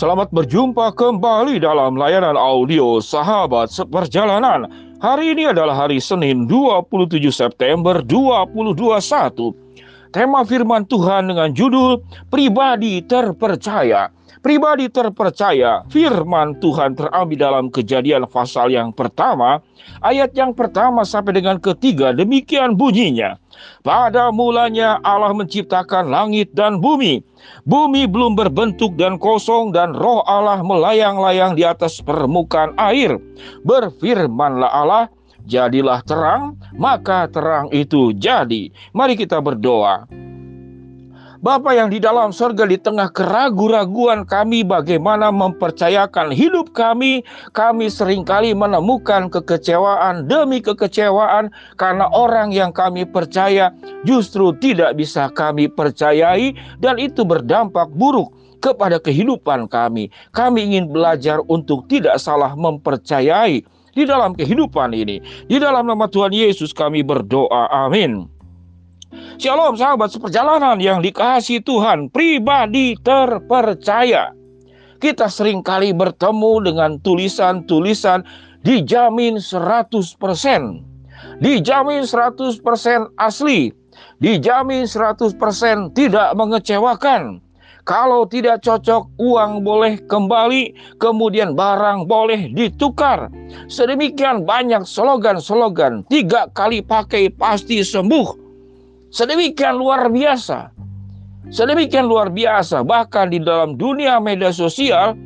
Selamat berjumpa kembali dalam layanan audio Sahabat Seperjalanan. Hari ini adalah hari Senin 27 September 2021. Tema firman Tuhan dengan judul Pribadi Terpercaya. Pribadi terpercaya, firman Tuhan terambil dalam kejadian pasal yang pertama, ayat yang pertama sampai dengan ketiga, demikian bunyinya. Pada mulanya Allah menciptakan langit dan bumi. Bumi belum berbentuk dan kosong dan roh Allah melayang-layang di atas permukaan air. Berfirmanlah Allah, jadilah terang, maka terang itu jadi. Mari kita berdoa. Bapa yang di dalam sorga di tengah keraguan-raguan kami bagaimana mempercayakan hidup kami, kami sering kali menemukan kekecewaan demi kekecewaan karena orang yang kami percaya justru tidak bisa kami percayai dan itu berdampak buruk kepada kehidupan kami. Kami ingin belajar untuk tidak salah mempercayai di dalam kehidupan ini. Di dalam nama Tuhan Yesus kami berdoa. Amin. Shalom sahabat seperjalanan yang dikasih Tuhan, pribadi terpercaya. Kita sering kali bertemu dengan tulisan-tulisan dijamin 100%. Dijamin 100% asli. Dijamin 100% tidak mengecewakan. Kalau tidak cocok, uang boleh kembali, kemudian barang boleh ditukar. Sedemikian banyak slogan-slogan, tiga kali pakai pasti sembuh Sedemikian luar biasa. Sedemikian luar biasa. Bahkan di dalam dunia media sosial,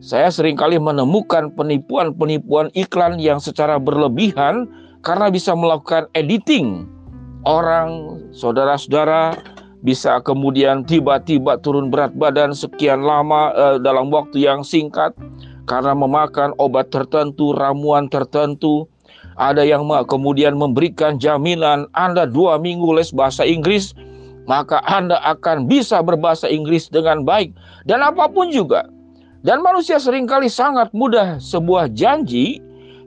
saya sering kali menemukan penipuan-penipuan iklan yang secara berlebihan karena bisa melakukan editing. Orang, saudara-saudara, bisa kemudian tiba-tiba turun berat badan sekian lama eh, dalam waktu yang singkat karena memakan obat tertentu, ramuan tertentu, ada yang kemudian memberikan jaminan Anda dua minggu les bahasa Inggris, maka Anda akan bisa berbahasa Inggris dengan baik. Dan apa pun juga. Dan manusia sering kali sangat mudah sebuah janji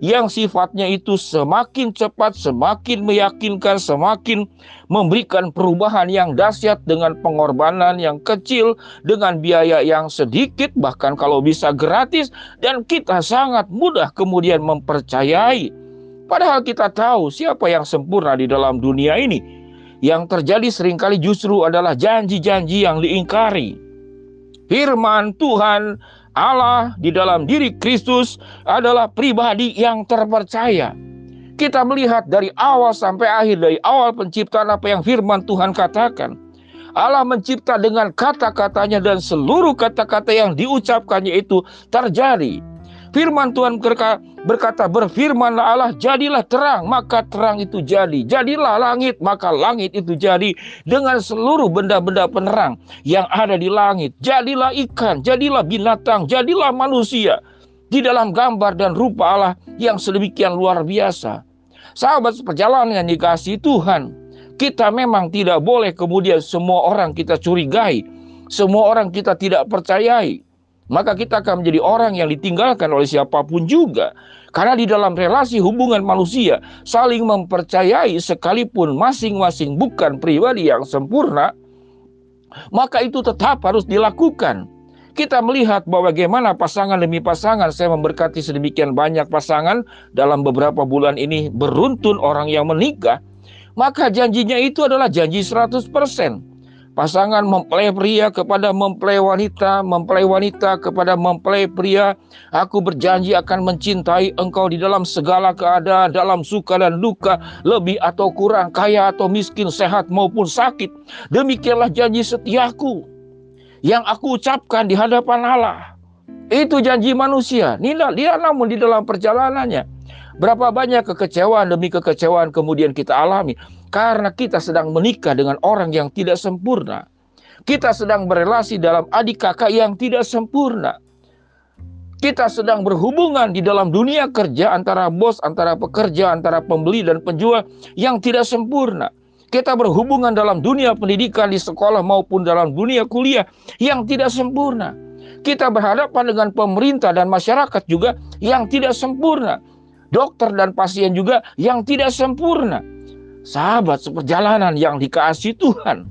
yang sifatnya itu semakin cepat, semakin meyakinkan, semakin memberikan perubahan yang dahsyat dengan pengorbanan yang kecil, dengan biaya yang sedikit, bahkan kalau bisa gratis, dan kita sangat mudah kemudian mempercayai Padahal kita tahu siapa yang sempurna di dalam dunia ini. Yang terjadi sering kali justru adalah janji-janji yang diingkari. Firman Tuhan Allah di dalam diri Kristus adalah pribadi yang terpercaya. Kita melihat dari awal sampai akhir, dari awal penciptaan apa yang firman Tuhan katakan. Allah mencipta dengan kata-katanya dan seluruh kata-kata yang diucapkannya itu terjadi. Firman Tuhan berkata, berfirmanlah Allah, jadilah terang, maka terang itu jadi. Jadilah langit, maka langit itu jadi. Dengan seluruh benda-benda penerang yang ada di langit. Jadilah ikan, jadilah binatang, jadilah manusia. Di dalam gambar dan rupa Allah yang sedemikian luar biasa. Sahabat perjalanan yang dikasih Tuhan, kita memang tidak boleh kemudian semua orang kita curigai. Semua orang kita tidak percayai maka kita akan menjadi orang yang ditinggalkan oleh siapa pun juga. Karena di dalam relasi hubungan manusia, saling mempercayai sekalipun masing-masing bukan pribadi yang sempurna, maka itu tetap harus dilakukan. Kita melihat bahwa bagaimana pasangan demi pasangan, saya memberkati sedemikian banyak pasangan dalam beberapa bulan ini beruntun orang yang menikah, maka janjinya itu adalah janji 100%. Pasangan mempelai pria kepada mempelai wanita, mempelai wanita kepada mempelai pria. Aku berjanji akan mencintai engkau di dalam segala keadaan, dalam suka dan duka, lebih atau kurang, kaya atau miskin, sehat maupun sakit. Demikianlah janji setiaku yang aku ucapkan di hadapan Allah. Itu janji manusia. Dia namun di dalam perjalanannya. Berapa banyak kekecewaan demi kekecewaan kemudian kita alami. Karena kita sedang menikah dengan orang yang tidak sempurna. Kita sedang berelasi dalam adik kakak yang tidak sempurna. Kita sedang berhubungan di dalam dunia kerja antara bos, antara pekerja, antara pembeli dan penjual yang tidak sempurna. Kita berhubungan dalam dunia pendidikan di sekolah maupun dalam dunia kuliah yang tidak sempurna. Kita berhadapan dengan pemerintah dan masyarakat juga yang tidak sempurna. Dokter dan pasien juga yang tidak sempurna sahabat seperjalanan yang dikasih Tuhan,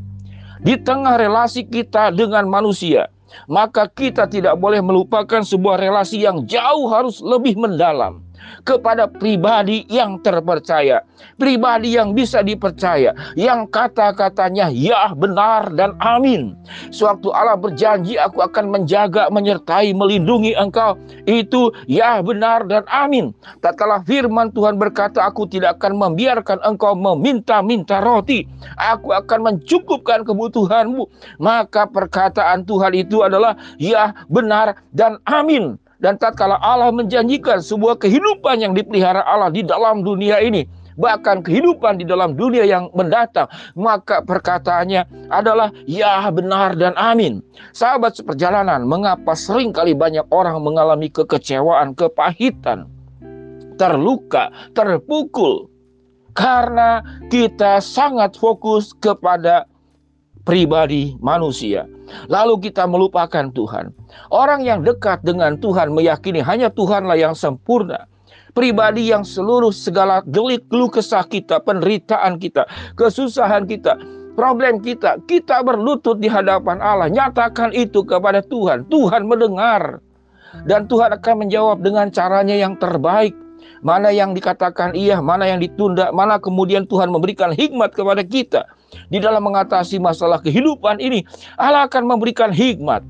di tengah relasi kita dengan manusia, maka kita tidak boleh melupakan sebuah relasi yang jauh harus lebih mendalam kepada pribadi yang terpercaya, pribadi yang bisa dipercaya, yang kata-katanya ya benar dan amin. Sewaktu Allah berjanji aku akan menjaga, menyertai, melindungi engkau, itu ya benar dan amin. Tatkala firman Tuhan berkata aku tidak akan membiarkan engkau meminta-minta roti, aku akan mencukupkan kebutuhanmu, maka perkataan Tuhan itu adalah ya benar dan amin. Dan tatkala Allah menjanjikan sebuah kehidupan yang dipelihara Allah di dalam dunia ini, bahkan kehidupan di dalam dunia yang mendatang, maka perkataannya adalah ya benar dan amin. Sahabat seperjalanan, mengapa sering kali banyak orang mengalami kekecewaan, kepahitan, terluka, terpukul? Karena kita sangat fokus kepada pribadi manusia. Lalu kita melupakan Tuhan. Orang yang dekat dengan Tuhan meyakini hanya Tuhanlah yang sempurna. Pribadi yang seluruh segala gelik geluh kesah kita, penderitaan kita, kesusahan kita, problem kita, kita berlutut di hadapan Allah. Nyatakan itu kepada Tuhan. Tuhan mendengar. Dan Tuhan akan menjawab dengan caranya yang terbaik. Mana yang dikatakan iya, mana yang ditunda, mana kemudian Tuhan memberikan hikmat kepada kita di dalam mengatasi masalah kehidupan ini, Allah akan memberikan hikmat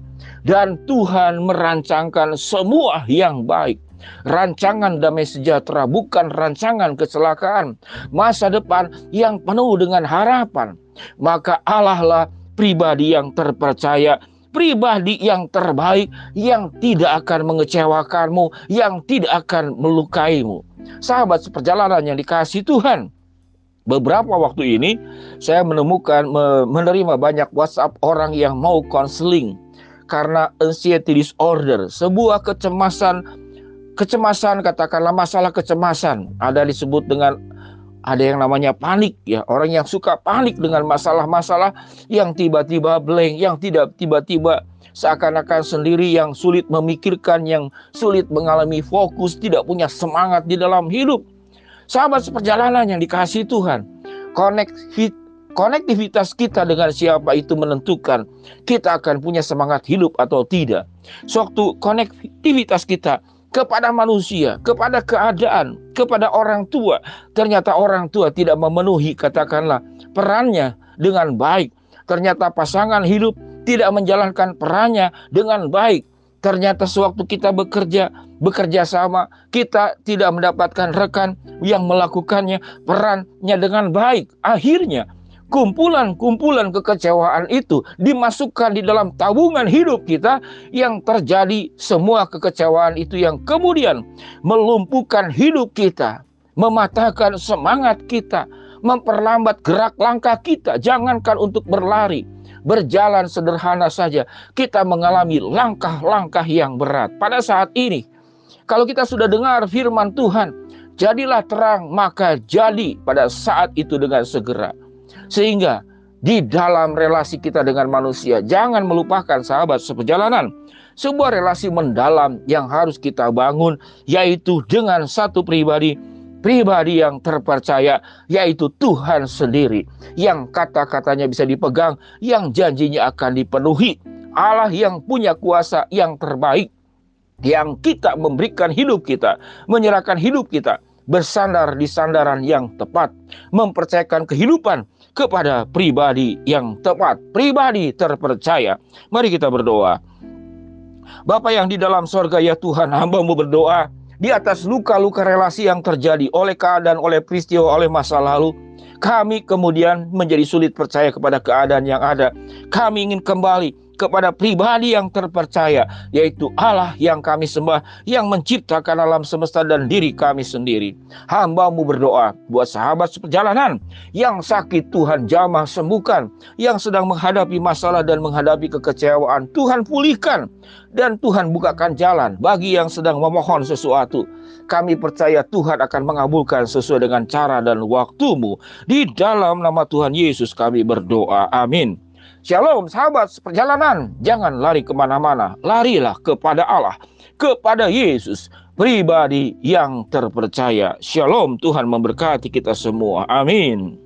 dan Tuhan merancangkan semua yang baik. Rancangan damai sejahtera bukan rancangan kecelakaan, masa depan yang penuh dengan harapan. Maka Allah lah pribadi yang terpercaya, pribadi yang terbaik, yang tidak akan mengecewakanmu, yang tidak akan melukaimu. Sahabat seperjalanan yang dikasih Tuhan, Beberapa waktu ini saya menemukan menerima banyak WhatsApp orang yang mau konseling karena anxiety disorder, sebuah kecemasan kecemasan katakanlah masalah kecemasan. Ada disebut dengan ada yang namanya panik ya. Orang yang suka panik dengan masalah-masalah yang tiba-tiba blank yang tidak tiba-tiba seakan-akan sendiri yang sulit memikirkan yang sulit mengalami fokus tidak punya semangat di dalam hidup. Sahabat seperjalanan yang dikasih Tuhan, konektivitas kita dengan siapa itu menentukan kita akan punya semangat hidup atau tidak. Sewaktu konektivitas kita kepada manusia, kepada keadaan, kepada orang tua, ternyata orang tua tidak memenuhi katakanlah perannya dengan baik. Ternyata pasangan hidup tidak menjalankan perannya dengan baik. Ternyata sewaktu kita bekerja, bekerja sama, kita tidak mendapatkan rekan yang melakukannya perannya dengan baik. Akhirnya, kumpulan-kumpulan kekecewaan itu dimasukkan di dalam tabungan hidup kita yang terjadi semua kekecewaan itu yang kemudian melumpuhkan hidup kita, mematahkan semangat kita, memperlambat gerak langkah kita, jangankan untuk berlari, berjalan sederhana saja, kita mengalami langkah-langkah yang berat. Pada saat ini, kalau kita sudah dengar firman Tuhan, jadilah terang, maka jadi pada saat itu dengan segera. Sehingga di dalam relasi kita dengan manusia, jangan melupakan sahabat seperjalanan. Sebuah relasi mendalam yang harus kita bangun, yaitu dengan satu pribadi pribadi yang terpercaya, yaitu Tuhan sendiri, yang kata-katanya bisa dipegang, yang janjinya akan dipenuhi. Allah yang punya kuasa yang terbaik, yang kita memberikan hidup kita, menyerahkan hidup kita, bersandar di sandaran yang tepat, mempercayakan kehidupan kepada pribadi yang tepat, pribadi terpercaya. Mari kita berdoa. Bapak yang di dalam sorga ya Tuhan, hambamu berdoa, di atas luka-luka relasi yang terjadi oleh keadaan, oleh peristiwa, oleh masa lalu, kami kemudian menjadi sulit percaya kepada keadaan yang ada. Kami ingin kembali kepada pribadi yang terpercaya, yaitu Allah yang kami sembah, yang menciptakan alam semesta dan diri kami sendiri. Hambamu berdoa buat sahabat seperjalanan yang sakit Tuhan jamah sembuhkan, yang sedang menghadapi masalah dan menghadapi kekecewaan, Tuhan pulihkan, dan Tuhan bukakan jalan bagi yang sedang memohon sesuatu. Kami percaya Tuhan akan mengabulkan sesuai dengan cara dan waktumu. Di dalam nama Tuhan Yesus kami berdoa. Amin. Shalom sahabat perjalanan, jangan lari ke mana-mana, larilah kepada Allah, kepada Yesus, pribadi yang terpercaya. Shalom, Tuhan memberkati kita semua. Amin.